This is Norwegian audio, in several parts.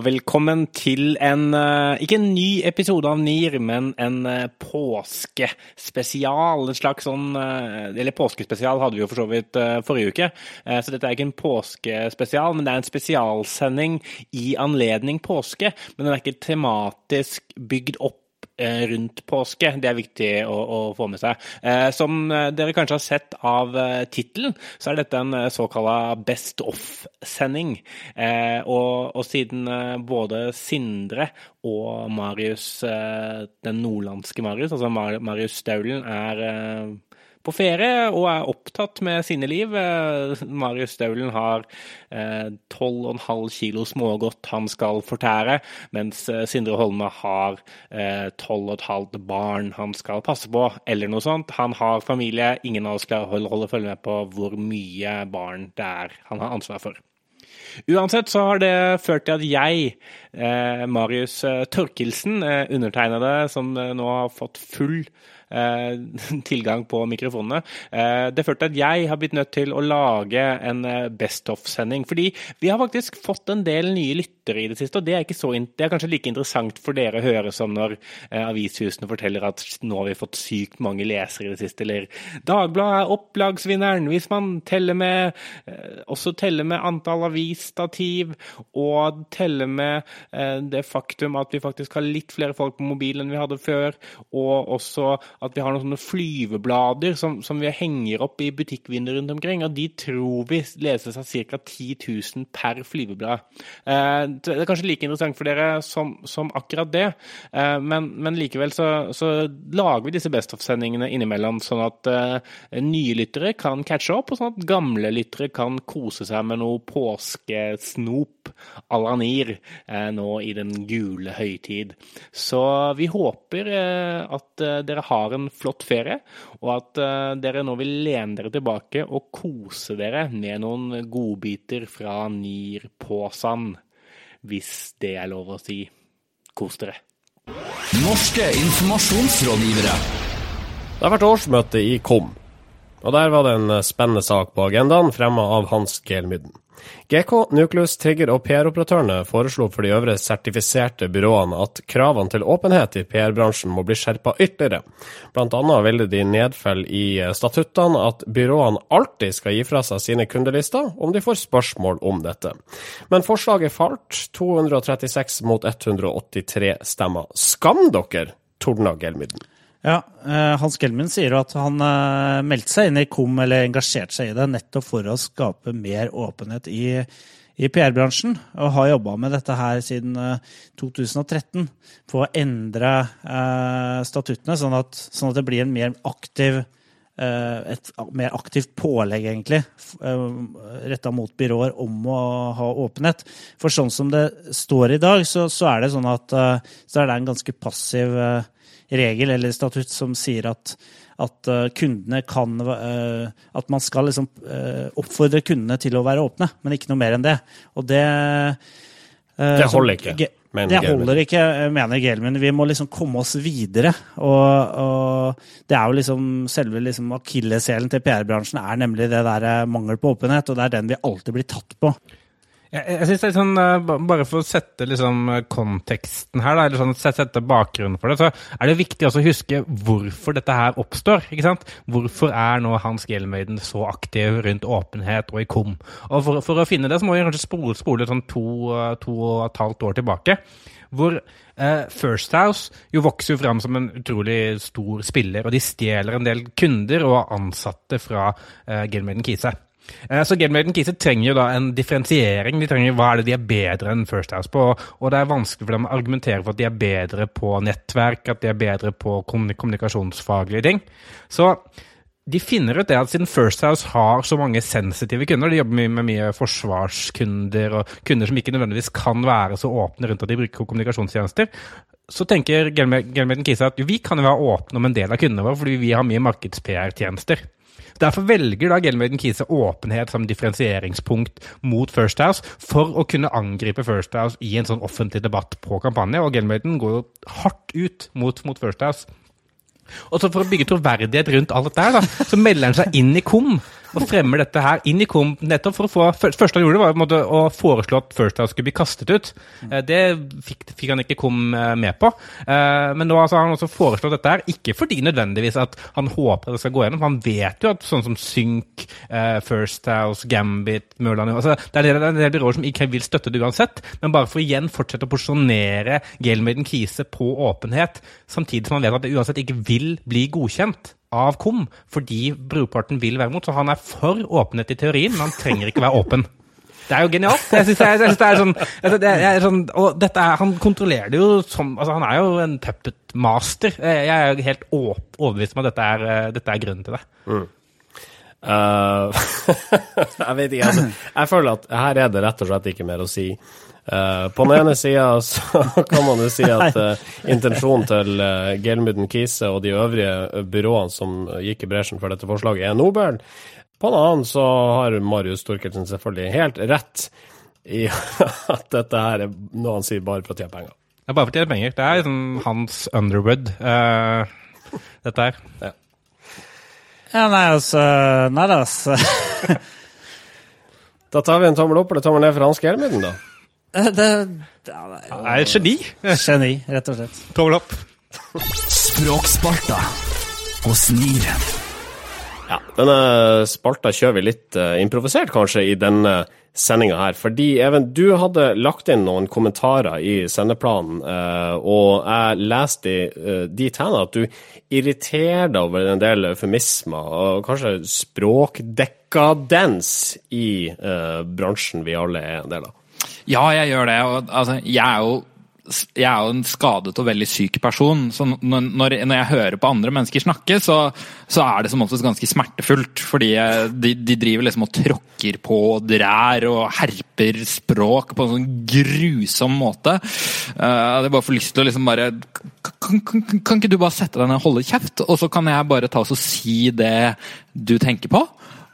Velkommen til en eh, ikke en ny episode av NIR, men en eh, påskespesial. En slags sånn eh, Eller påskespesial hadde vi jo for så vidt forrige uke. Så dette er ikke en påskespesial, men det er en spesialsending i anledning påske. Men den er ikke tematisk bygd opp rundt påske. Det er viktig å, å få med seg. Eh, som eh, dere kanskje har sett av tittelen, så er dette en såkalla Best Off-sending. Og, og, siden både Sindre og Marius, den nordlandske Marius, altså Marius Staulen, er på ferie og er opptatt med sine liv. Eh, Marius Staulen har 12,5 eh, kilo smågodt han skal fortære, mens eh, Sindre Holme har 12,5 barn han skal passe på, eller noe sånt. Han har familie, ingen av oss klarer å holde følge med på hvor mye barn det er han har ansvar for. Uansett så har det ført til at jeg, Marius Torkelsen, undertegnede, som nå har fått full Eh, tilgang på mikrofonene. Eh, det førte til at jeg har blitt nødt til å lage en eh, Best of-sending. Fordi vi har faktisk fått en del nye lyttere i det siste, og det er, så, det er kanskje like interessant for dere å høre som når avishusene forteller at nå har vi fått sykt mange lesere i det siste, eller Dagbladet er opplagsvinneren hvis man teller med også teller med antall avisstativ og teller med det faktum at vi faktisk har litt flere folk på mobilen enn vi hadde før, og også at vi har noen sånne flyveblader som, som vi henger opp i butikkvinduer rundt omkring, og de tror vi leses av ca. 10 000 per flyveblad. Det er kanskje like interessant for dere som, som akkurat det, eh, men, men, likevel så, så, lager vi disse Best of-sendingene innimellom, sånn at eh, nye lyttere kan catche opp, og sånn at gamle lyttere kan kose seg med noe påskesnop à la NIR eh, nå i den gule høytid. Så vi håper at dere har en flott ferie, og at dere nå vil lene dere tilbake og kose dere med noen godbiter fra NIR på sand. Hvis det er lov å si. Kos dere. Norske informasjonsrådgivere. Det har vært årsmøte i KOM, og der var det en spennende sak på agendaen, fremma av Hans Gelmyden. GK, Nucleus, Trigger og PR-operatørene foreslo for de øvre sertifiserte byråene at kravene til åpenhet i PR-bransjen må bli skjerpa ytterligere. Blant annet ville de nedfelle i statuttene at byråene alltid skal gi fra seg sine kundelister om de får spørsmål om dette. Men forslaget falt, 236 mot 183 stemmer. Skam dere, tordna Gelmyden. Ja, eh, Hans Gelmin sier at han eh, meldte seg inn i KOM, eller engasjerte seg i det, nettopp for å skape mer åpenhet i, i PR-bransjen. Og har jobba med dette her siden 2013, eh, på å endre eh, statuttene, sånn at, sånn at, det blir mer aktiv et mer aktivt pålegg, egentlig, retta mot byråer om å ha åpenhet. For sånn som det står i dag, så, så er det sånn at så er det en ganske passiv regel eller statutt som sier at, at uh, kundene kan uh, At man skal liksom uh, oppfordre kundene til å være åpne, men ikke noe mer enn det. Og det Det holder ikke. det holder ikke, mener Gelmin. Vi må liksom komme oss videre. Og, og det er jo liksom selve liksom akilleshælen til PR-bransjen er nemlig det der mangel på åpenhet, og det er den vi alltid blir tatt på. Jeg, jeg synes det er sånn, eh, Bare for å sette liksom konteksten her, da, eller sånn, sette bakgrunnen for det, så er det viktig også å huske hvorfor dette her oppstår. ikke sant? Hvorfor er nå Hans Gjelmøyden så aktiv rundt åpenhet og i KOM? Og For, for å finne det så må vi kanskje spole, spole sånn to, to og et halvt år tilbake. Hvor eh, First House jo vokser jo fram som en utrolig stor spiller, og de stjeler en del kunder og ansatte fra eh, Gelmøyden Kise. Eh, så Game Kise trenger jo da en differensiering. De trenger hva er det de er bedre enn First House på. Og det er vanskelig for dem å argumentere for at de er bedre på nettverk, at de er bedre på kommunikasjonsfaglige ting. Så de finner ut det at siden First House har så mange sensitive kunder, de jobber med mye forsvarskunder og kunder som ikke nødvendigvis kan være så åpne rundt at de bruker kommunikasjonstjenester, så tenker Gelmeten Kise at vi kan jo være åpne om en del av kundene våre, fordi vi har mye markeds-PR-tjenester. Derfor velger da Gelmeten Kise åpenhet som differensieringspunkt mot First House, for å kunne angripe First House i en sånn offentlig debatt på kampanje. Og Gelmeten går jo hardt ut mot, mot First House. Og så For å bygge troverdighet rundt alt dette, her, da, så melder han seg inn i KOM. Og fremmer dette her inn i komp, nettopp for å få først- Første han gjorde, var måte å foreslå at First House skulle bli kastet ut. Eh, Det fikk, fikk han ikke KOM eh, med på. Eh, Men nå altså, har han også foreslått dette her, ikke fordi nødvendigvis at han håper det skal gå gjennom. for Han vet jo at sånn som Sync, eh, First House, Gambit, Mørland altså, Det er en del- byråer som ikke vil støtte det uansett, men bare for igjen fortsette å porsjonere Gelmaiden Kise på åpenhet, samtidig som han vet at det uansett ikke vil bli godkjent av KOM, fordi brorparten vil være mot. Så han er for åpenhet i teorien, men han trenger ikke være åpen. Det er jo genialt. Jeg synes er, jeg synes det er sånn, jeg det er sånn Og dette er, han kontrollerer det jo som altså Han er jo en puppet master. Jeg er jo helt overbevist om at dette er, eh, dette er grunnen til det. Eh, jeg vet ikke, altså. Jeg føler at her er det rett og slett ikke mer å si. Uh, på den ene sida så kan man jo si at uh, intensjonen til uh, Gelmuden Kise og de øvrige byråene som gikk i bresjen for dette forslaget, er nobel. På den annen så har Marius Thorkildsen selvfølgelig helt rett i at dette her er noe han sier bare for å tjene penger. Det er bare for å tjene penger. Det er liksom hans Underwood, dette her. Ja, nei, altså Nei da, altså. Da tar vi en tommel opp eller tommel ned for Hans Gelmuden, da. Det, ja, det Han er et geni. er geni, rett og slett. Tommel opp. Språksparta hos Niren. Ja, denne spalta kjører vi litt eh, improvisert, kanskje, i denne sendinga her. Fordi, Even, du hadde lagt inn noen kommentarer i sendeplanen, eh, og jeg leste uh, dit hen at du irriterer deg over en del eufemismer, og kanskje språkdekadens i eh, bransjen vi alle er en del av. Ja, jeg gjør det. Og, altså, jeg er jo jeg er jo en skadet og veldig syk person, så når, når jeg hører på andre mennesker snakke, så, så er det som oftest ganske smertefullt. Fordi de, de driver liksom og tråkker på og drær og herper språk på en sånn grusom måte. Jeg bare får lyst til å liksom bare kan, kan, kan, ikke du bare sette deg ned og holde kjeft, og så kan jeg bare ta og si det du tenker på?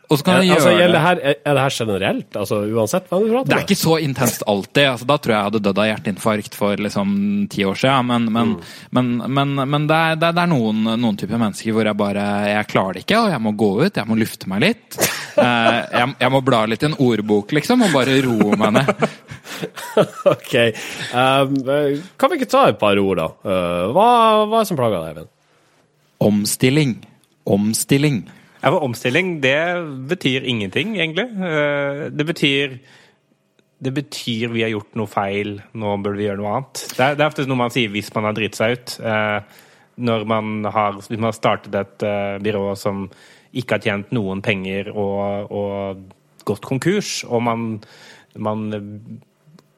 Og så kan jeg altså, gjøre det. her, er det her generelt? Altså uansett hva du prater Det er ikke så intenst alltid. Altså, da tror jeg jeg hadde dødd av hjerteinfarkt for liksom ti år siden. Men, men, men, men, men det, er, det er- det er noen, noen typer mennesker hvor jeg bare Jeg klarer det ikke, og jeg må gå ut. Jeg må lufte meg litt. Eh, jeg, jeg må bla litt i en ordbok, liksom, og bare roe meg ned. Ok. Um, eh, kan vi ikke ta et par ord, da? Eh, hva, hva er det som plager deg, Eivind? Omstilling. Omstilling. Ja, for Omstilling det betyr ingenting, egentlig. Eh, Det betyr det betyr vi har gjort noe feil, nå burde vi gjøre noe annet. Det er, det er ofte noe man sier hvis man har dritt seg ut. Eh, man har, hvis man har startet et eh, byrå som ikke har tjent noen penger og, og gått konkurs, og man, man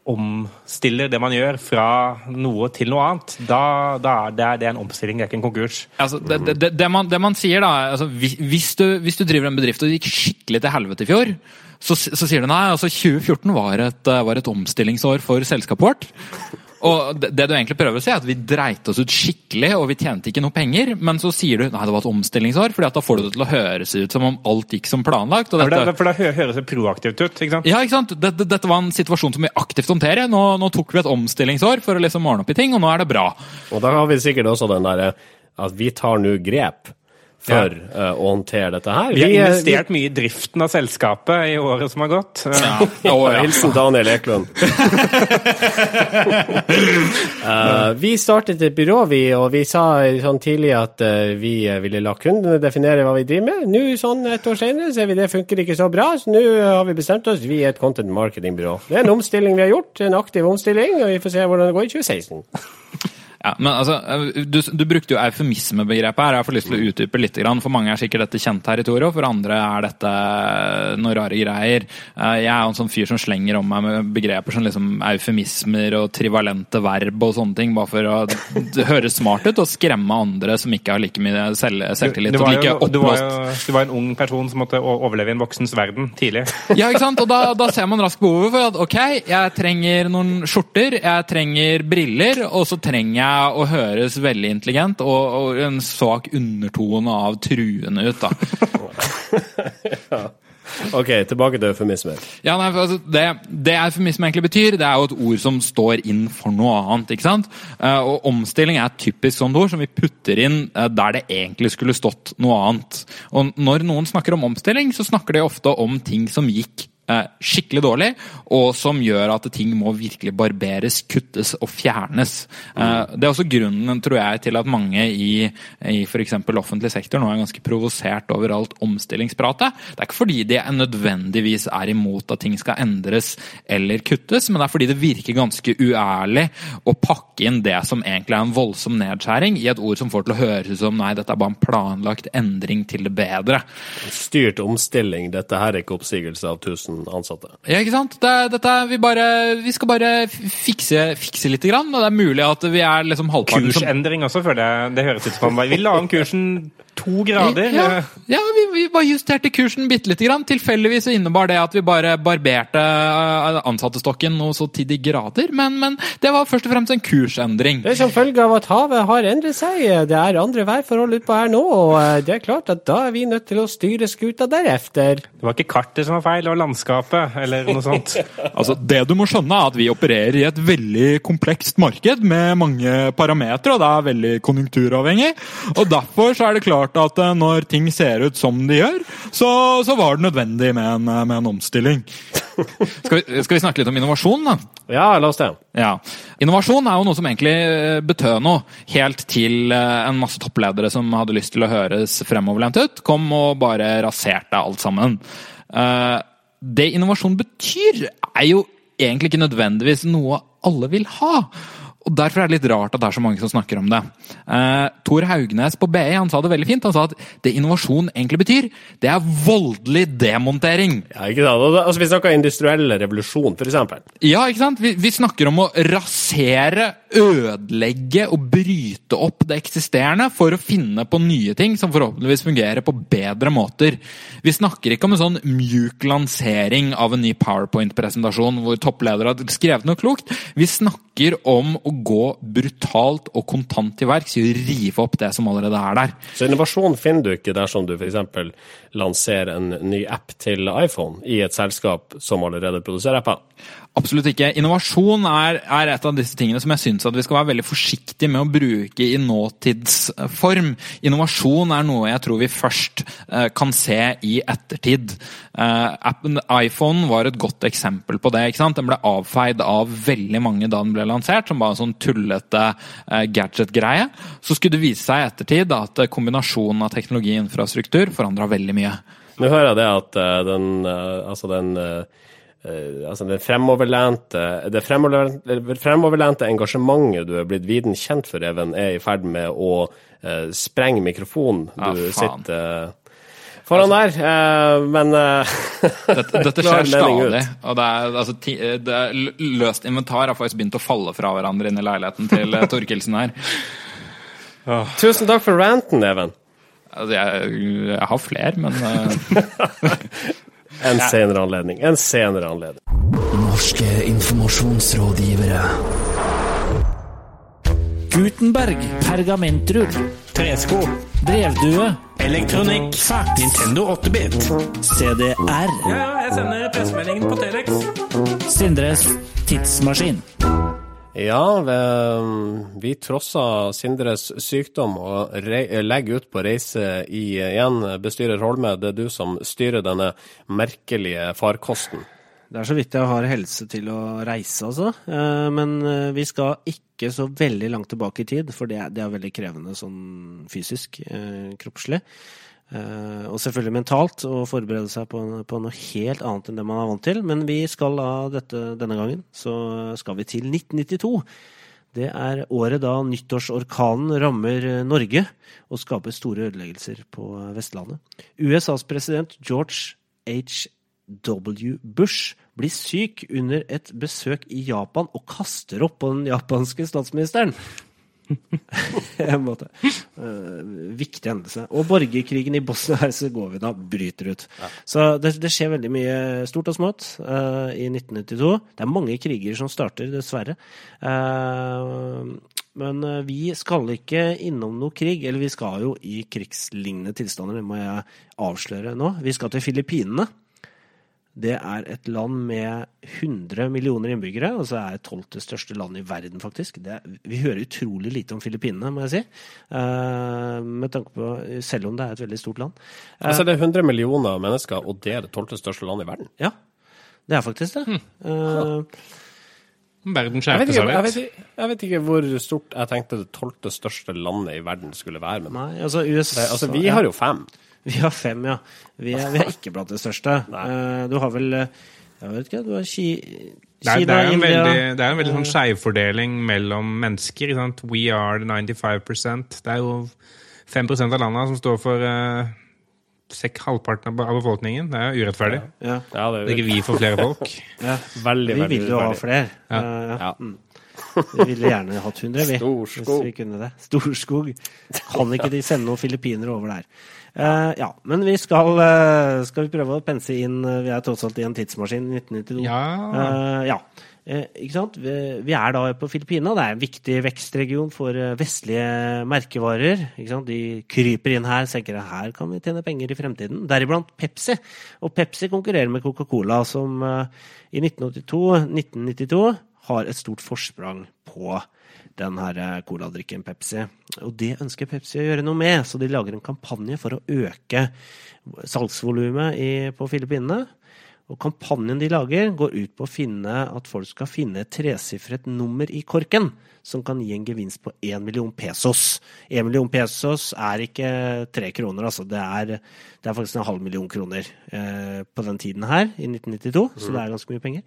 omstiller det man gjør fra noe til noe annet, da, da er det, det er en omstilling, det er ikke en konkurs. Altså, det, det, man, det man sier da, altså, hvis, du, hvis du driver en bedrift og det gikk skikkelig til helvete i fjor, så, så sier du nei, altså 2014 var et, eh, var et omstillingsår for selskapet vårt. Og det, det du egentlig prøver å si, er at vi dreit oss ut skikkelig, og vi tjente ikke noe penger, men så sier du nei, det var et omstillingsår, fordi at da får du det til å høres ut som om alt gikk som planlagt. Og For da, dette, for da høres det proaktivt ut, ikke sant? ja, ikke sant? Dette, dette var en situasjon som vi aktivt håndterer. Nå, nå tok vi et omstillingsår for å liksom ordne opp i ting, og nå er det bra. Og da har vi sikkert også den derre at vi tar nå grep for eh, å håndtere dette her. Vi har investert investert mye i driften av selskapet i året som har gått. Ja. Ja. Hilsen Daniel Eklund. uh, vi startet et byrå, vi, og vi sa sånn tidlig at uh, vi eh, ville la kundene definere hva vi driver med. Nå, sånn et år senere, ser vi det funker ikke så bra, så nå har vi bestemt oss. Vi er et content marketing-byrå. Det er en omstilling vi har gjort, en aktiv omstilling, og vi får se hvordan det går i 2016. Ja, men altså, du, du brukte jo eufemismebegrepet her. Jeg får lyst til å utdype litt. For mange er sikkert dette kjent territorium, for andre er dette noen rare greier. Eh, Jeg er jo en sånn fyr som slenger om meg med begreper som liksom eufemismer og trivalente verb og sånne ting, bare for å høre smart ut og skremme andre som ikke har like mye selv, selvtillit. Du og var, like jo, du, var jo, du var en ung person som måtte overleve i en voksens verden tidlig. Ja, ikke sant? Og da, da ser man raskt behovet for at ok, jeg trenger noen skjorter, jeg trenger briller, og så trenger jeg å høres veldig intelligent og, og en svak undertone av truende ut, da. Ok, tilbake til eufemismer. Ja, nei, altså, det, det eufemisme egentlig betyr, det er jo et ord som står inn for noe annet. ikke sant? Eh, og omstilling er et typisk sånt ord som vi putter inn eh, der det egentlig skulle stått noe annet. Og når noen snakker om omstilling, så snakker de ofte om ting som gikk skikkelig dårlig, og som gjør at ting må virkelig barberes, kuttes og fjernes. Eh, det er også grunnen tror jeg, til at mange i, i f.eks. offentlig sektor nå er ganske provosert over alt omstillingspratet. Det er ikke fordi de er nødvendigvis er imot at ting skal endres eller kuttes, men det er fordi det virker ganske uærlig å pakke inn det som egentlig er en voldsom nedskjæring, i et ord som får til å høres ut som nei, dette er bare en planlagt endring til det bedre. Styrt omstilling, dette her er ikke oppsigelse av 1000 ansatte. Ja, ikke sant? Det, dette, vi, bare, vi skal bare fikse, fikse litt, grann, og det er mulig at vi er liksom halvparten som Kursendring også, føler jeg. Det høres ut som Vi la om kursen to grader. Ja, ja vi, vi bare justerte kursen bitte lite grann. Tilfeldigvis innebar det at vi bare barberte ansattestokken noe så til de grader, men, men det var først og fremst en kursendring. Det er som følge av at havet har endret seg. Det er andre værforhold utpå her nå, og eh, det er klart at da er vi nødt til å styre skuta deretter. Det var ikke kartet som var feil, og landskapet, eller noe sånt. Altså, Det du må skjønne, er at vi opererer i et veldig komplekst marked med mange parametere, og det er veldig konjunkturavhengig. Og Derfor så er det klart at eh, når ting ser ut som de gjør, så, så var det nødvendig med en, med en omstilling. Skal vi, skal vi snakke litt om innovasjon, da? Ja, la oss det. Ja. Innovasjon er jo noe som egentlig eh, betød noe, helt til eh, en masse toppledere som hadde lyst til å høres fremoverlent ut, kom og bare raserte alt sammen. Eh, Det innovasjon betyr, er jo egentlig ikke nødvendigvis noe alle vil ha. Og Derfor er det litt rart at det er så mange som snakker om det. Uh, Tor Haugnes på BI han sa det veldig fint. Han sa at det innovasjon egentlig betyr, det er voldelig demontering. Ja, ikke sant? Altså, vi snakker industriell revolusjon, for eksempel. Ja, ikke sant? Vi, vi snakker om å rasere, ødelegge og bryte opp det eksisterende for å finne på nye ting som forhåpentligvis fungerer på bedre måter. Vi snakker ikke om en sånn mjuk lansering av en ny PowerPoint-presentasjon hvor toppledere har skrevet noe klokt. Vi snakker om å gå brutalt og kontant til verks i å rive opp det som allerede er der. Så innovasjon finner du ikke dersom du f.eks. lanserer en ny app til iPhone i et selskap som allerede produserer apper. Absolutt ikke. Innovasjon er, er et av disse tingene som jeg syns at vi skal være veldig forsiktige med å bruke i nåtidsform. Innovasjon er noe jeg tror vi først uh, kan se i ettertid. Uh, iPhone var et godt eksempel på det. ikke sant? Den ble avfeid av veldig mange da den ble lansert, som bare en sånn tullete uh, gadget-greie. Så skulle det vise seg i ettertid at kombinasjonen av teknologi og infrastruktur forandra veldig mye. Nå hører jeg det at den, altså den altså det fremoverlente, det fremoverlente, fremoverlente engasjementet du er blitt viden kjent for, Even, er i ferd med å eh, sprenge mikrofonen. Du faen. sitter eh, foran der, eh, men eh, Dette, dette skjer stadig. og det er, altså, ti, det er, Løst inventar har faktisk begynt å falle fra hverandre inn i leiligheten til eh, Torkelsen her. Tusen takk for ranten, Even. Altså, jeg, jeg har flere, men eh, En senere anledning. En senere anledning. Norske informasjonsrådgivere. Gutenberg, pergamentrull, Tresko. brevdue, Elektronikk. Fax. Nintendo 8-bit. CDR, Ja, ja, jeg sender pressemeldingen på Telex. Sindres tidsmaskin. Ja, vi, trosser Sindres sykdom og legger ut på reise igjen. Bestyrer Holme, det er du som styrer denne merkelige farkosten. Det er så vidt jeg har helse til å reise, altså. Eh, Men eh, vi skal ikke så veldig langt tilbake i tid, for det det er veldig krevende sånn fysisk, eh, kroppslig. Eh, Og selvfølgelig mentalt, å forberede seg på, på noe helt annet enn det man er vant til. Men vi skal da dette, denne gangen, så skal vi til 1992. Det er året da nyttårsorkanen rammer Norge og skaper store ødeleggelser på Vestlandet. USAs president George H.W. Bush blir syk under et besøk i Japan og kaster opp på den japanske statsministeren. en måte. Uh, viktig hendelse. Og borgerkrigen i Bosnia-Hercegovina bryter ut. Så det, det skjer veldig mye stort og smått uh, i 1992. Det er mange kriger som starter, dessverre. Uh, men vi skal ikke innom noe krig, eller vi skal jo i krigslignende tilstander, det må jeg avsløre nå. Vi skal til Filippinene. Det er et land med 100 millioner innbyggere, og så er det tolvte største land i verden, faktisk. Det, er- vi hører utrolig lite om Filippinene, må jeg si. Uh, med tanke på, selv om det er et veldig stort land. Uh, Altså, det er 100 millioner mennesker, og det er det tolvte største landet i verden. ja, det er faktisk det. Eh, Verden skjerper seg jeg, vet, litt. ikke- jeg vet ikke hvor stort jeg tenkte det tolvte største landet i verden skulle være. Men nei, altså USA altså, vi har jo fem. Vi har fem, ja. Vi er, vi er ikke blant de største. Eh, du har vel eh, Jeg vet ikke, du har Ki Det er, det er en India veldig, det er en veldig sånn skjevfordeling mellom mennesker. Ikke sant? We are the 95 Det er jo 5% av landet som står for uh, halvparten av befolkningen. Det er jo urettferdig. ja, Ja, det Det er er ikke vi for flere folk. ja. veldig, Vi veldig vil jo ha flere. Ja. Eh, ja. Ja. Mm. Vi ville gjerne hatt 100, vi. Storskog. Hvis vi kunne det. Storskog. Kan ikke de sende noen filippinere over der? Uh, ja, men vi skal, uh, skal vi prøve å pense inn uh, Vi er tross alt i en tidsmaskin i 1992. Ja. Ja. Ikke sant? Vi, vi er da på Filippinene. Det er en viktig vekstregion for vestlige merkevarer. Ikke sant? De kryper inn her og tenker at her kan vi tjene penger i fremtiden. Deriblant Pepsi. Og Pepsi konkurrerer med Coca-Cola, som i 1982-1992 har et stort forsprang på den her eh, coladrikken Pepsi. Og det ønsker Pepsi å gjøre noe med, så de lager en kampanje for å øke salgsvolumet på Filippinene. Og kampanjen de lager, går ut på å finne at folk skal finne et tresifret nummer i korken som kan gi en gevinst på 1 million pesos. 1 million pesos er ikke tre kroner, altså. Det er, det er faktisk en halv million kroner eh, på den tiden her, i 1992, så det er ganske mye penger.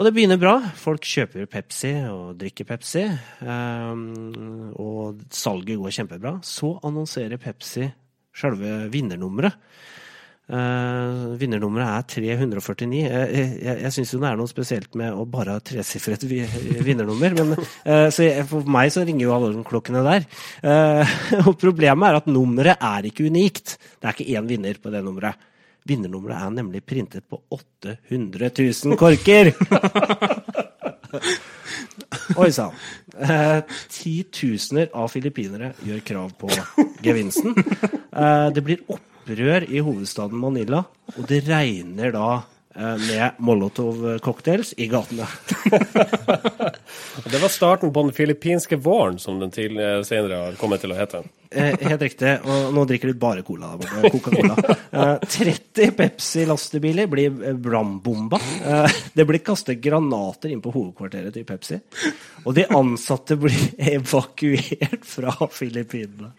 Og det begynner bra. Folk kjøper Pepsi og drikker Pepsi. ehm, og salget går kjempebra. Så annonserer Pepsi selve vinnernummeret. Uh, vinnernummeret er 349. Jeg, jeg, jeg, syns jo det er noe spesielt med å bare ha tresifret vi- vinnernummer. Men, uh, så jeg, for meg så ringer jo alarmklokkene der. Eh, og problemet er at nummeret er ikke unikt. Det er ikke én vinner på det nummeret. Vinnernummeret er nemlig printet på 800 000 korker! Oi sann. Eh, Titusener av filippinere gjør krav på gevinsten. Eh, det blir opprør i hovedstaden Manila, og det regner da med Molotov-cocktails i gatene. Det var starten på den filippinske våren, som den til, senere har kommet til å hete. Eh, helt riktig. Og nå drikker de bare cola. Coca-Cola. Eh, 30 Pepsi-lastebiler blir brambomba. brannbomba. Eh, det blir kastet granater inn på hovedkvarteret til Pepsi. Og de ansatte blir evakuert fra Filippinene.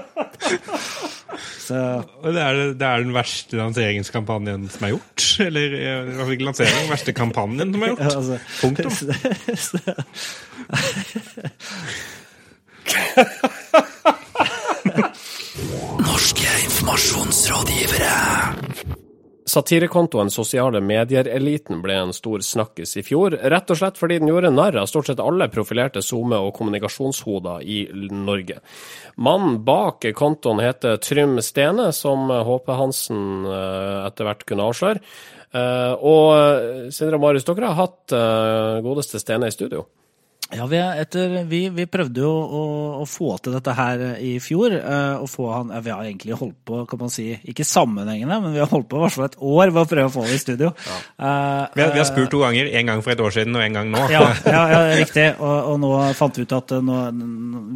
Så Og det er, det er den verste lanseringskampanjen som er gjort. Eller eh, i hvert fall ikke lansering, den verste kampanjen som er gjort. altså, Punktum. Norske informasjonsrådgivere. Satirekontoen Sosiale medier-eliten ble en stor snakkis i fjor, rett og slett fordi den gjorde narr av stort sett alle profilerte SoMe- og kommunikasjonshoder i Norge. Mannen bak kontoen heter Trym Stene, som HP Hansen eh, etter hvert kunne avsløre. Eh, Og eh, Sindre og Marius, dere har hatt godeste Stene i studio. Ja, vi, er etter, vi, vi prøvde jo å, å få til dette her i fjor. Uh, få han, ja, Vi har egentlig holdt på, kan man si, ikke sammenhengende, men vi har holdt på i hvert fall et år med å prøve å få det i studio. Eh, Vi har, vi har spurt to ganger. En gang for et år siden og en gang nå. ja, ja, ja, riktig. Og, og nå fant vi ut at eh, nå,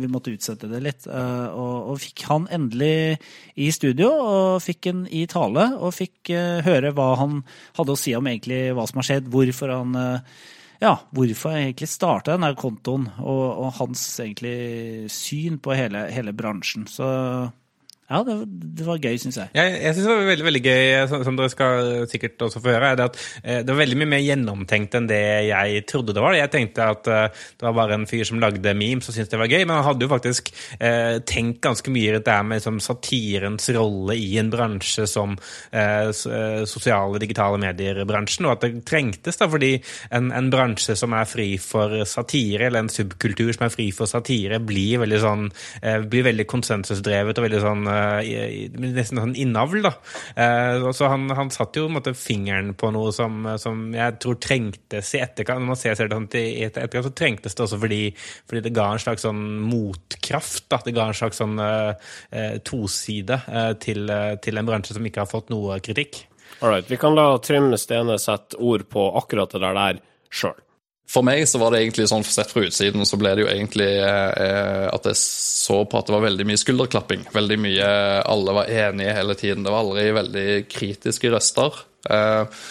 vi måtte utsette det litt. Uh, Og, og fikk han endelig i studio, og fikk han i tale. Og fikk eh, høre hva han hadde å si om egentlig hva som har skjedd, hvorfor han eh, ja, hvorfor jeg egentlig starta denne kontoen, og, og hans egentlig syn på hele, hele bransjen. Så ja, det, det var gøy, syns jeg. Jeg, jeg synes det var veldig, veldig gøy, som, som dere skal sikkert også få høre, det at eh, det var veldig mye mer gjennomtenkt enn det jeg trodde det var. Jeg tenkte at eh, det var bare en fyr som lagde memes og syntes det var gøy, men han hadde jo faktisk eh, tenkt ganske mye rundt det her med liksom, satirens rolle i en bransje som eh, eh, sosiale, digitale medier-bransjen, og at det trengtes da, fordi en, en bransje som er fri for satire, eller en subkultur som er fri for satire, blir veldig sånn, eh, blir veldig konsensusdrevet og veldig sånn eh, eh, i- i- nesten sånn innavl, da. Eh, så han, han satte jo måte fingeren på noe som, som jeg tror trengtes i etterkant. Når man ser, ser det sånn i etter- etterkant, så trengtes det også fordi, fordi det ga en slags sånn motkraft. Da. Det ga en slags sånn eh, eh, toside eh, til, eh, til en bransje som ikke har fått noe kritikk. All right, vi kan la Trym Stene sette ord på akkurat det der sjøl. For meg så var det egentlig sånn, sett fra utsiden, så ble det jo egentlig eh, at jeg så på at det var veldig mye skulderklapping. Veldig mye Alle var enige hele tiden. Det var aldri veldig kritiske røster. Eh,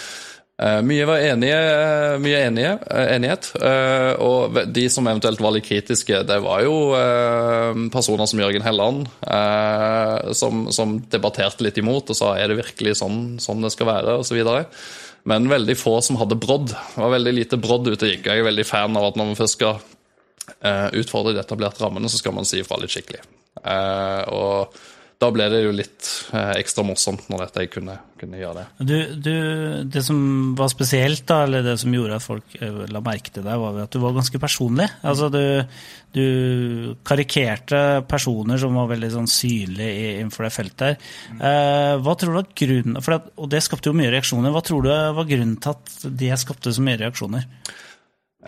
eh, mye var enige, mye enige, eh, enighet. Eh, og de som eventuelt var litt kritiske, det var jo eh, personer som Jørgen Helland, som, som debatterte litt imot og sa er det virkelig sånn, sånn det skal være, osv. Men veldig få som hadde brodd. Det var veldig lite brodd ute og gikk. Jeg er veldig fan av at når man først skal eh, utfordre de etablerte rammene, så skal man si ifra litt skikkelig. Eh, og da ble det jo litt eh, ekstra morsomt når dette jeg kunne, kunne gjøre det. Du, du, det som var spesielt, da, eller det som gjorde at folk eh, la merke til deg, var at du var ganske personlig. Altså, du, du karikerte personer som var veldig sånn synlige innenfor det feltet her. Eh, hva tror du var grunnen for det, Og det skapte jo mye reaksjoner. Hva tror du var grunnen til at det skapte så mye reaksjoner?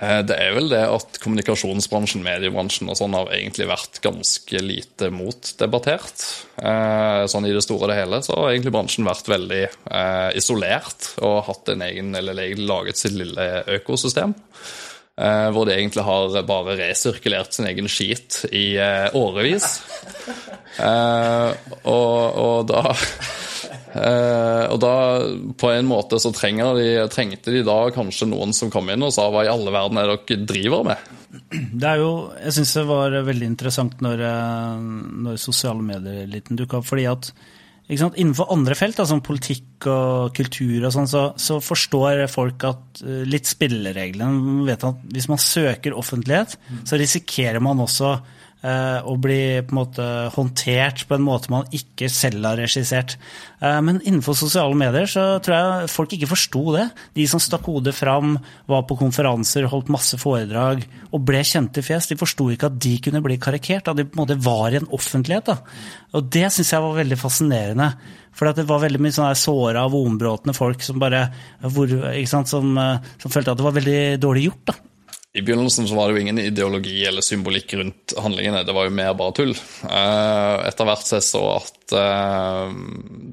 Eh, Det er vel det at kommunikasjonsbransjen, mediebransjen og sånn har egentlig vært ganske lite motdebattert. Eh, Sånn i det store og det hele så har egentlig bransjen vært veldig eh, isolert og hatt en egen, eller laget sitt lille økosystem. Hvor de egentlig har bare resirkulert sin egen skit i årevis. Og, og da og da, på en måte, så de, trengte de da kanskje noen som kom inn og sa hva i alle verden er dere driver med? Det er jo, jeg syns det var veldig interessant når, eh, når sosiale medier-eliten dukka opp. fordi at sant, Innenfor andre felt, som politikk og kultur, og sånn, så, så forstår folk at eh, litt spillereglene vet at Hvis man søker offentlighet, så risikerer man også eh, å bli på en måte håndtert på en måte man ikke selv har regissert. Eh, men innenfor sosiale medier så tror jeg folk ikke forsto det. De som stakk hodet fram, var på konferanser, holdt masse foredrag og ble kjente fjes, de forsto ikke at de kunne bli karikert. At de på en måte var i en offentlighet. Da. Og det syns jeg var veldig fascinerende. For det var veldig mye sånne såra, vonbråtne folk som bare hvor, sant, som, eh, som følte at det var veldig dårlig gjort. da. I begynnelsen så var det jo ingen ideologi eller symbolikk rundt handlingene, det var jo mer bare tull. Eh, Etter hvert så jeg så at eh,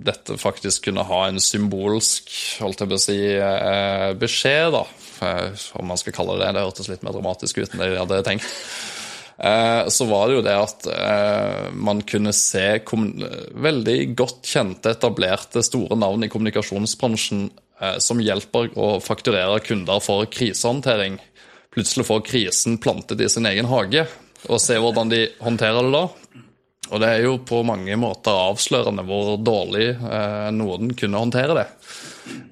dette faktisk kunne ha en symbolsk, holdt jeg på å si, eh, beskjed, da. Om man skal kalle det det. Det hørtes litt mer dramatisk ut enn det jeg hadde tenkt. Så var det jo det at man kunne se veldig godt kjente, etablerte, store navn i kommunikasjonsbransjen som hjelper å fakturere kunder for krisehåndtering plutselig får krisen plantet i sin egen hage, og se hvordan de håndterer det da. Og det er jo på mange måter avslørende hvor dårlig eh, noen kunne håndtere det.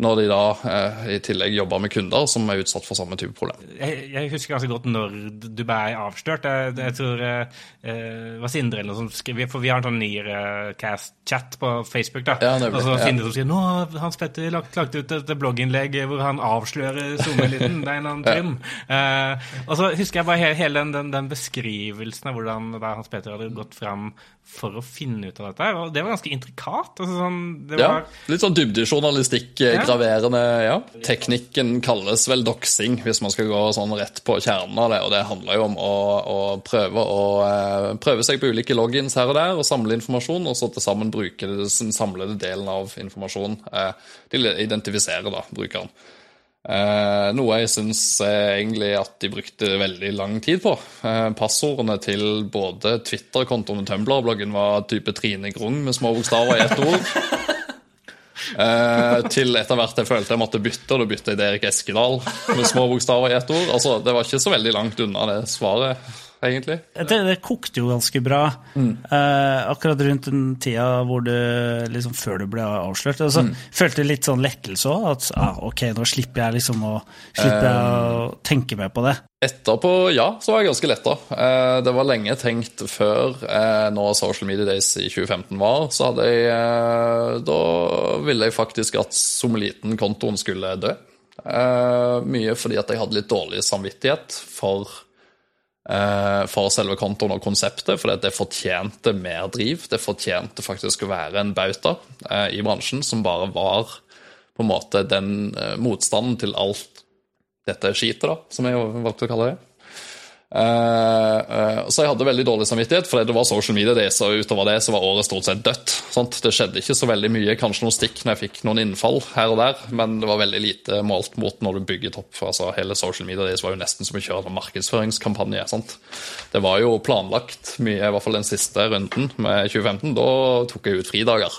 Når de da eh, i tillegg jobber med kunder som er utsatt for samme type problem. Jeg, jeg husker ganske godt når du ble avslørt. Jeg, jeg tror eh, det var Sindre eller noe som skrev For vi har en sånn eh, cast-chat på Facebook. da. Ja, og så. Sindre som sier nå Hans Petter lagt, lagt ut et blogginnlegg hvor han avslører SoMe-eliten. Det er en annen Trym. Eh, og så husker jeg bare hele, hele den, den, den beskrivelsen av hvordan da Hans Petter hadde gått fram for å finne ut av dette. og Det var ganske intrikat. Altså, sånn, det Ja, Litt sånn dybdejournalistikk, eh, Ja. graverende. ja. Teknikken kalles vel doxing, hvis man skal gå sånn rett på kjernen av det. Og det handler jo om å, å prøve å eh, prøve seg på ulike logins her og der, og samle informasjon, og så til sammen bruke den samlede delen av informasjonen. eh, identifiserer da, brukeren. Eh, noe jeg syns egentlig at de brukte veldig lang tid på. Eh, passordene til både Twitter-kontoen og Tumblr-bloggen var type Trine Grung med små bokstaver i ett ord. Eh, til etter hvert jeg følte jeg måtte bytte, og da bytta jeg til Erik Eskedal med små bokstaver i ett ord. Altså, Det var ikke så veldig langt unna det svaret, egentlig. Det, det kokte jo ganske bra eh, akkurat rundt den tida hvor du liksom før du ble avslørt. Altså, Følte litt sånn lettelse òg, at ah, ok, nå slipper jeg liksom å, slipper jeg å tenke mer på det. Etterpå, ja, så var jeg ganske letta. Eh, det var lenge tenkt før eh, når Social Media Days i 2015 var, så hadde jeg eh, Da ville jeg faktisk at Sommeliten-kontoen skulle dø. Eh, mye fordi at jeg hadde litt dårlig samvittighet for eh, for selve kontoen og konseptet, for det fortjente mer driv. Det fortjente faktisk å være en bauta eh, i bransjen som bare var på en måte den eh, motstanden til alt dette skitet, da, som jeg valgte å kalle det. Eh, uh, så jeg hadde veldig dårlig samvittighet, for det var social media days, og utover det så var året stort sett dødt. Sant? Det skjedde ikke så veldig mye, kanskje noen stikk når jeg fikk noen innfall her og der, men det var veldig lite målt mot når du bygget opp. altså Hele social media days var jo nesten som å kjøre en markedsføringskampanje. Sant? Det var jo planlagt mye, i hvert fall den siste runden med 2015. Da tok jeg ut fridager.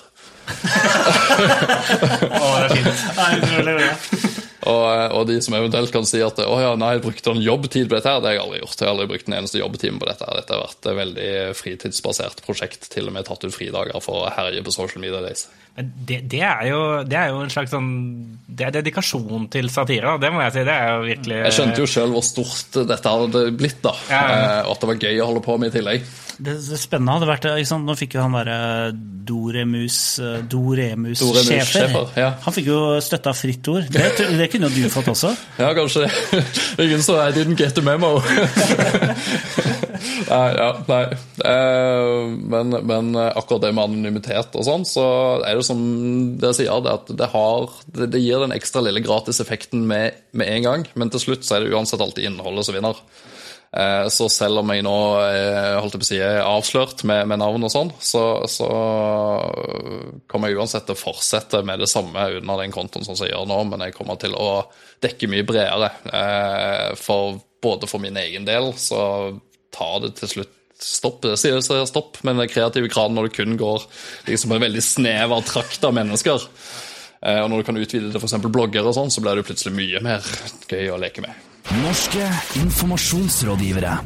Og, og de som eventuelt kan si at å ja, nei, brukte en jobbtid på dette, her, det har jeg aldri gjort. Jeg har aldri brukt en eneste jobbtime på dette. her. Dette har vært et veldig fritidsbasert prosjekt. Til og med tatt ut fridager for å herje på social media days. Men det, det, er jo, det er jo en slags sånn Det er dedikasjon til satire, det må jeg si. Det er jo virkelig Jeg skjønte jo sjøl hvor stort dette hadde blitt, da. Ja, ja. Eh, Og at det var gøy å holde på med i tillegg. Det, det spennende hadde vært liksom. Nå fikk jo han derre Doremus eh, Doremus Doremus-sjefer. ja. Han fikk jo støtte av fritt ord. Det, det kunne jo du fått også. Ja, kanskje det. Ingen så I didn't get the memo. nei, ja, nei. Eh, men, men akkurat det med anonymitet og sånn, så er det som dere sier, det at det, har, det, gir den ekstra lille gratiseffekten med, med en gang, men til slutt så er det uansett alltid innholdet som vinner. Eh, Så selv om jeg nå eh, holdt jeg på å si, er avslørt med, med navn og sånn, så, så kommer jeg uansett til å fortsette med det samme under den kontoen som jeg gjør nå, men jeg kommer til å dekke mye bredere. Eh, For både for min egen del så tar det til slutt stopp. Jeg sier sier stopp, men den kreative kranen når det kun går liksom en veldig snever trakt av mennesker. Eh, Og når du kan utvide til f.eks. blogger og sånn, så blir det plutselig mye mer gøy å leke med. Norske informasjonsrådgivere.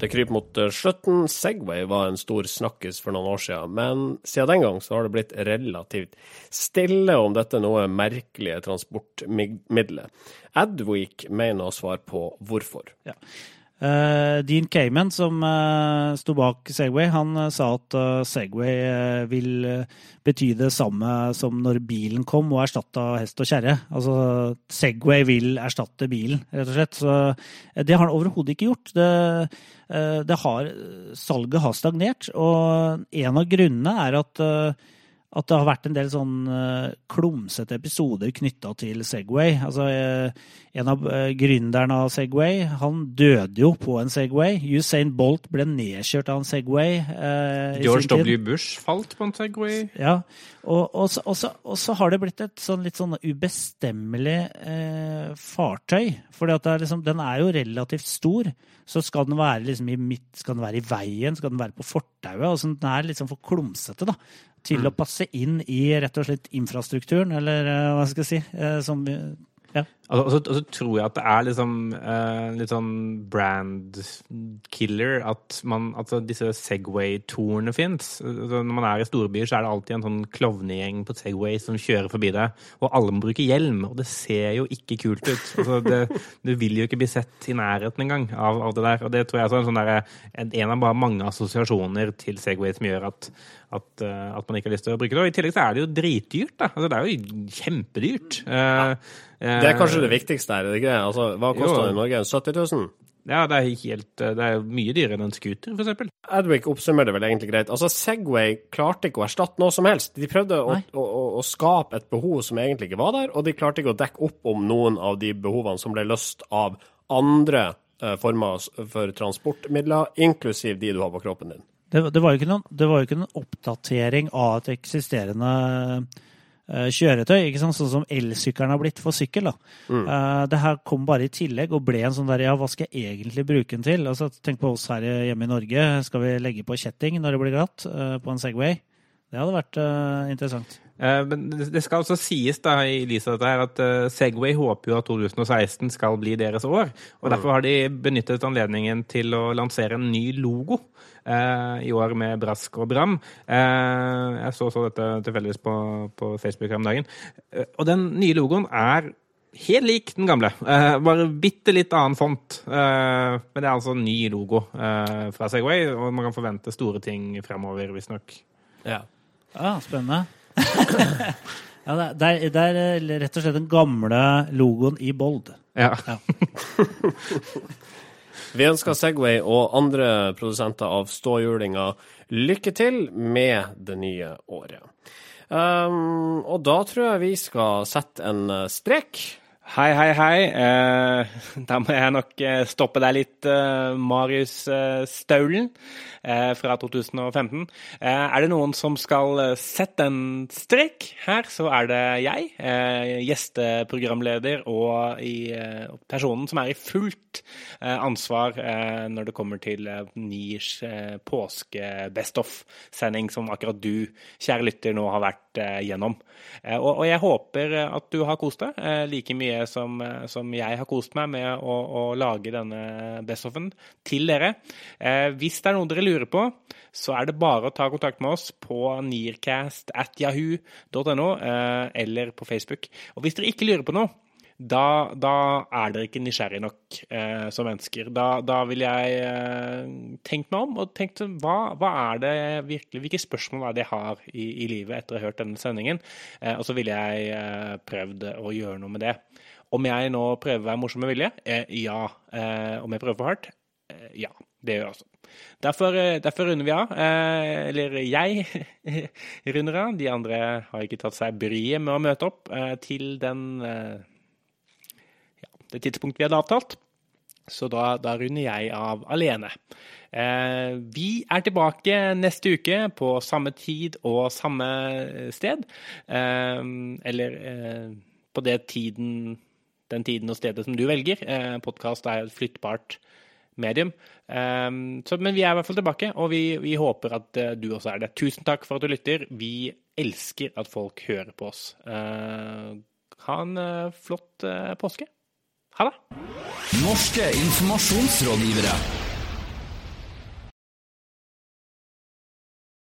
Det kryper mot eh, slutten. Segway var en stor snakkis for noen år siden, men siden den gang så har det blitt relativt stille om dette noe merkelige transportmiddelet. Adweek mener å svare på hvorfor. Eh, Dean Cayman, som uh, sto bak Segway, han uh, sa at uh, Segway vil bety det samme som når bilen kom og erstatta hest og kjerre. Altså Segway vil erstatte bilen, rett og slett. Så det har han overhodet ikke gjort. Det, det har, salget har stagnert, og en av grunnene er at at det har vært en del sånn uh, klumsete episoder knytta til Segway. Altså, uh, en av uh, gründerne av Segway, han døde jo på en Segway. Usain Bolt ble nedkjørt av en Segway. eh, George. W. Bush falt på en Segway. Ja, og, og, og, så, og så har det blitt et sånn litt sånn ubestemmelig eh, fartøy. For liksom, den er jo relativt stor. Så skal den være liksom i midt, skal den være i veien, skal den være på fortauet. sånn, Den er litt sånn for klumsete da, til å passe inn i rett og slett infrastrukturen, eller eh, hva skal jeg si. eh, som, ja. Og så, og så tror jeg at det er liksom uh, litt sånn brand killer at man, altså disse Segway-tourene fins. Altså, når man er i storbyer, så er det alltid en sånn klovnegjeng på Segway som kjører forbi deg, og alle må bruke hjelm. Og det ser jo ikke kult ut. Altså, det, du vil jo ikke bli sett i nærheten engang av, av det der. Og det tror jeg er sånn derre- en en av bare mange assosiasjoner til Segway som gjør at, at, eh, at man ikke har lyst til å bruke det. Og i tillegg så er det jo dritdyrt, da. Altså, det er jo kjempedyrt. Ja. Det er kanskje det viktigste her, er det ikke det? Altså, hva koster det i Norge? 70 000? Ja, det er, helt, det er mye dyrere enn en scooter, for eksempel. Adwick oppsummerer det vel egentlig greit. Altså, Segway klarte ikke å erstatte noe som helst. De prøvde å, å, å, å skape et behov som egentlig ikke var der, og de klarte ikke å dekke opp om noen av de behovene som ble løst av andre eh, former for transportmidler, inklusiv de du har på kroppen din. Det, det, var jo ikke noen, det var jo ikke noen oppdatering av et eksisterende uh, kjøretøy, ikke sant? sånn som elsykkelen har blitt for sykkel. da. Eh, det her kom bare i tillegg og ble en sånn der, ja, hva skal jeg egentlig bruke den til? Altså, tenk på oss her hjemme i Norge. Skal vi legge på kjetting når det blir glatt uh, på en Segway? Det hadde vært uh, interessant. Uh, Men det skal også sies da, i lys av dette her, at uh, Segway håper jo at 2016 skal bli deres år. og Derfor har de benyttet anledningen til å lansere en ny logo eh, i år med brask og bram. Eh, jeg så, så dette tilfeldigvis på, på Facebook her om dagen. Og den nye logoen er helt lik den gamle, Uh, bare bitte litt annen font. Uh, men det er altså en ny logo uh, fra Segway, og man kan forvente store ting fremover, visstnok. Ja. Ja, spennende. ja, det, er- det, er, er rett og slett den gamle logoen i bold. Ja. Vi ønsker Segway og andre produsenter av ståhjulinger lykke til med det nye året. Um, og da tror jeg vi skal sette en eh, strek. Hei, hei, hei. Eh, da må jeg nok eh, stoppe deg litt, eh, Marius eh, Staulen eh, fra 2015. Eh, er det noen som skal sette en strek her, så er det jeg. Gjesteprogramleder og i, personen som er i fullt ansvar når det kommer til eh, påske-best off-sending, som akkurat du, kjære lytter, nå har vært gjennom. Og, og jeg håper at du har kost deg like mye som, eh, som jeg har kost meg med å, å lage denne best-offen til dere. Eh, hvis det er noe dere lurer på, så er det bare å ta kontakt med oss på nearcast at yahoo.no eh, eller på Facebook. Og hvis dere ikke lurer på noe, da, da er dere ikke nysgjerrige nok eh, som mennesker. Da, da ville jeg eh, tenkt meg om og tenkt hva, hva er det virkelig, hvilke spørsmål er det jeg har i, i livet etter å ha hørt denne sendingen? Eh, og så ville jeg eh, prøvd å gjøre noe med det. Om jeg nå prøver å være morsom med vilje? Eh, ja. Eh, om jeg prøver for hardt? Eh, ja. Det gjør jeg også. Derfor, derfor runder vi av. Eh, eller jeg runder av. De andre har ikke tatt seg bryet med å møte opp eh, til den eh, det tidspunktet vi hadde avtalt. Så da, da runder jeg av alene. Eh, vi er tilbake neste uke på samme tid og samme sted. Eh, eller eh, på tiden, den tiden og stedet som du velger. Eh, Podkast er et flyttbart medium. Eh, så, men vi er i hvert fall tilbake, og vi, vi håper at eh, du også er det. Tusen takk for at du lytter. Vi elsker at folk hører på oss. Eh, ha en flott påske. Ha det. Norske informasjonsrådgivere.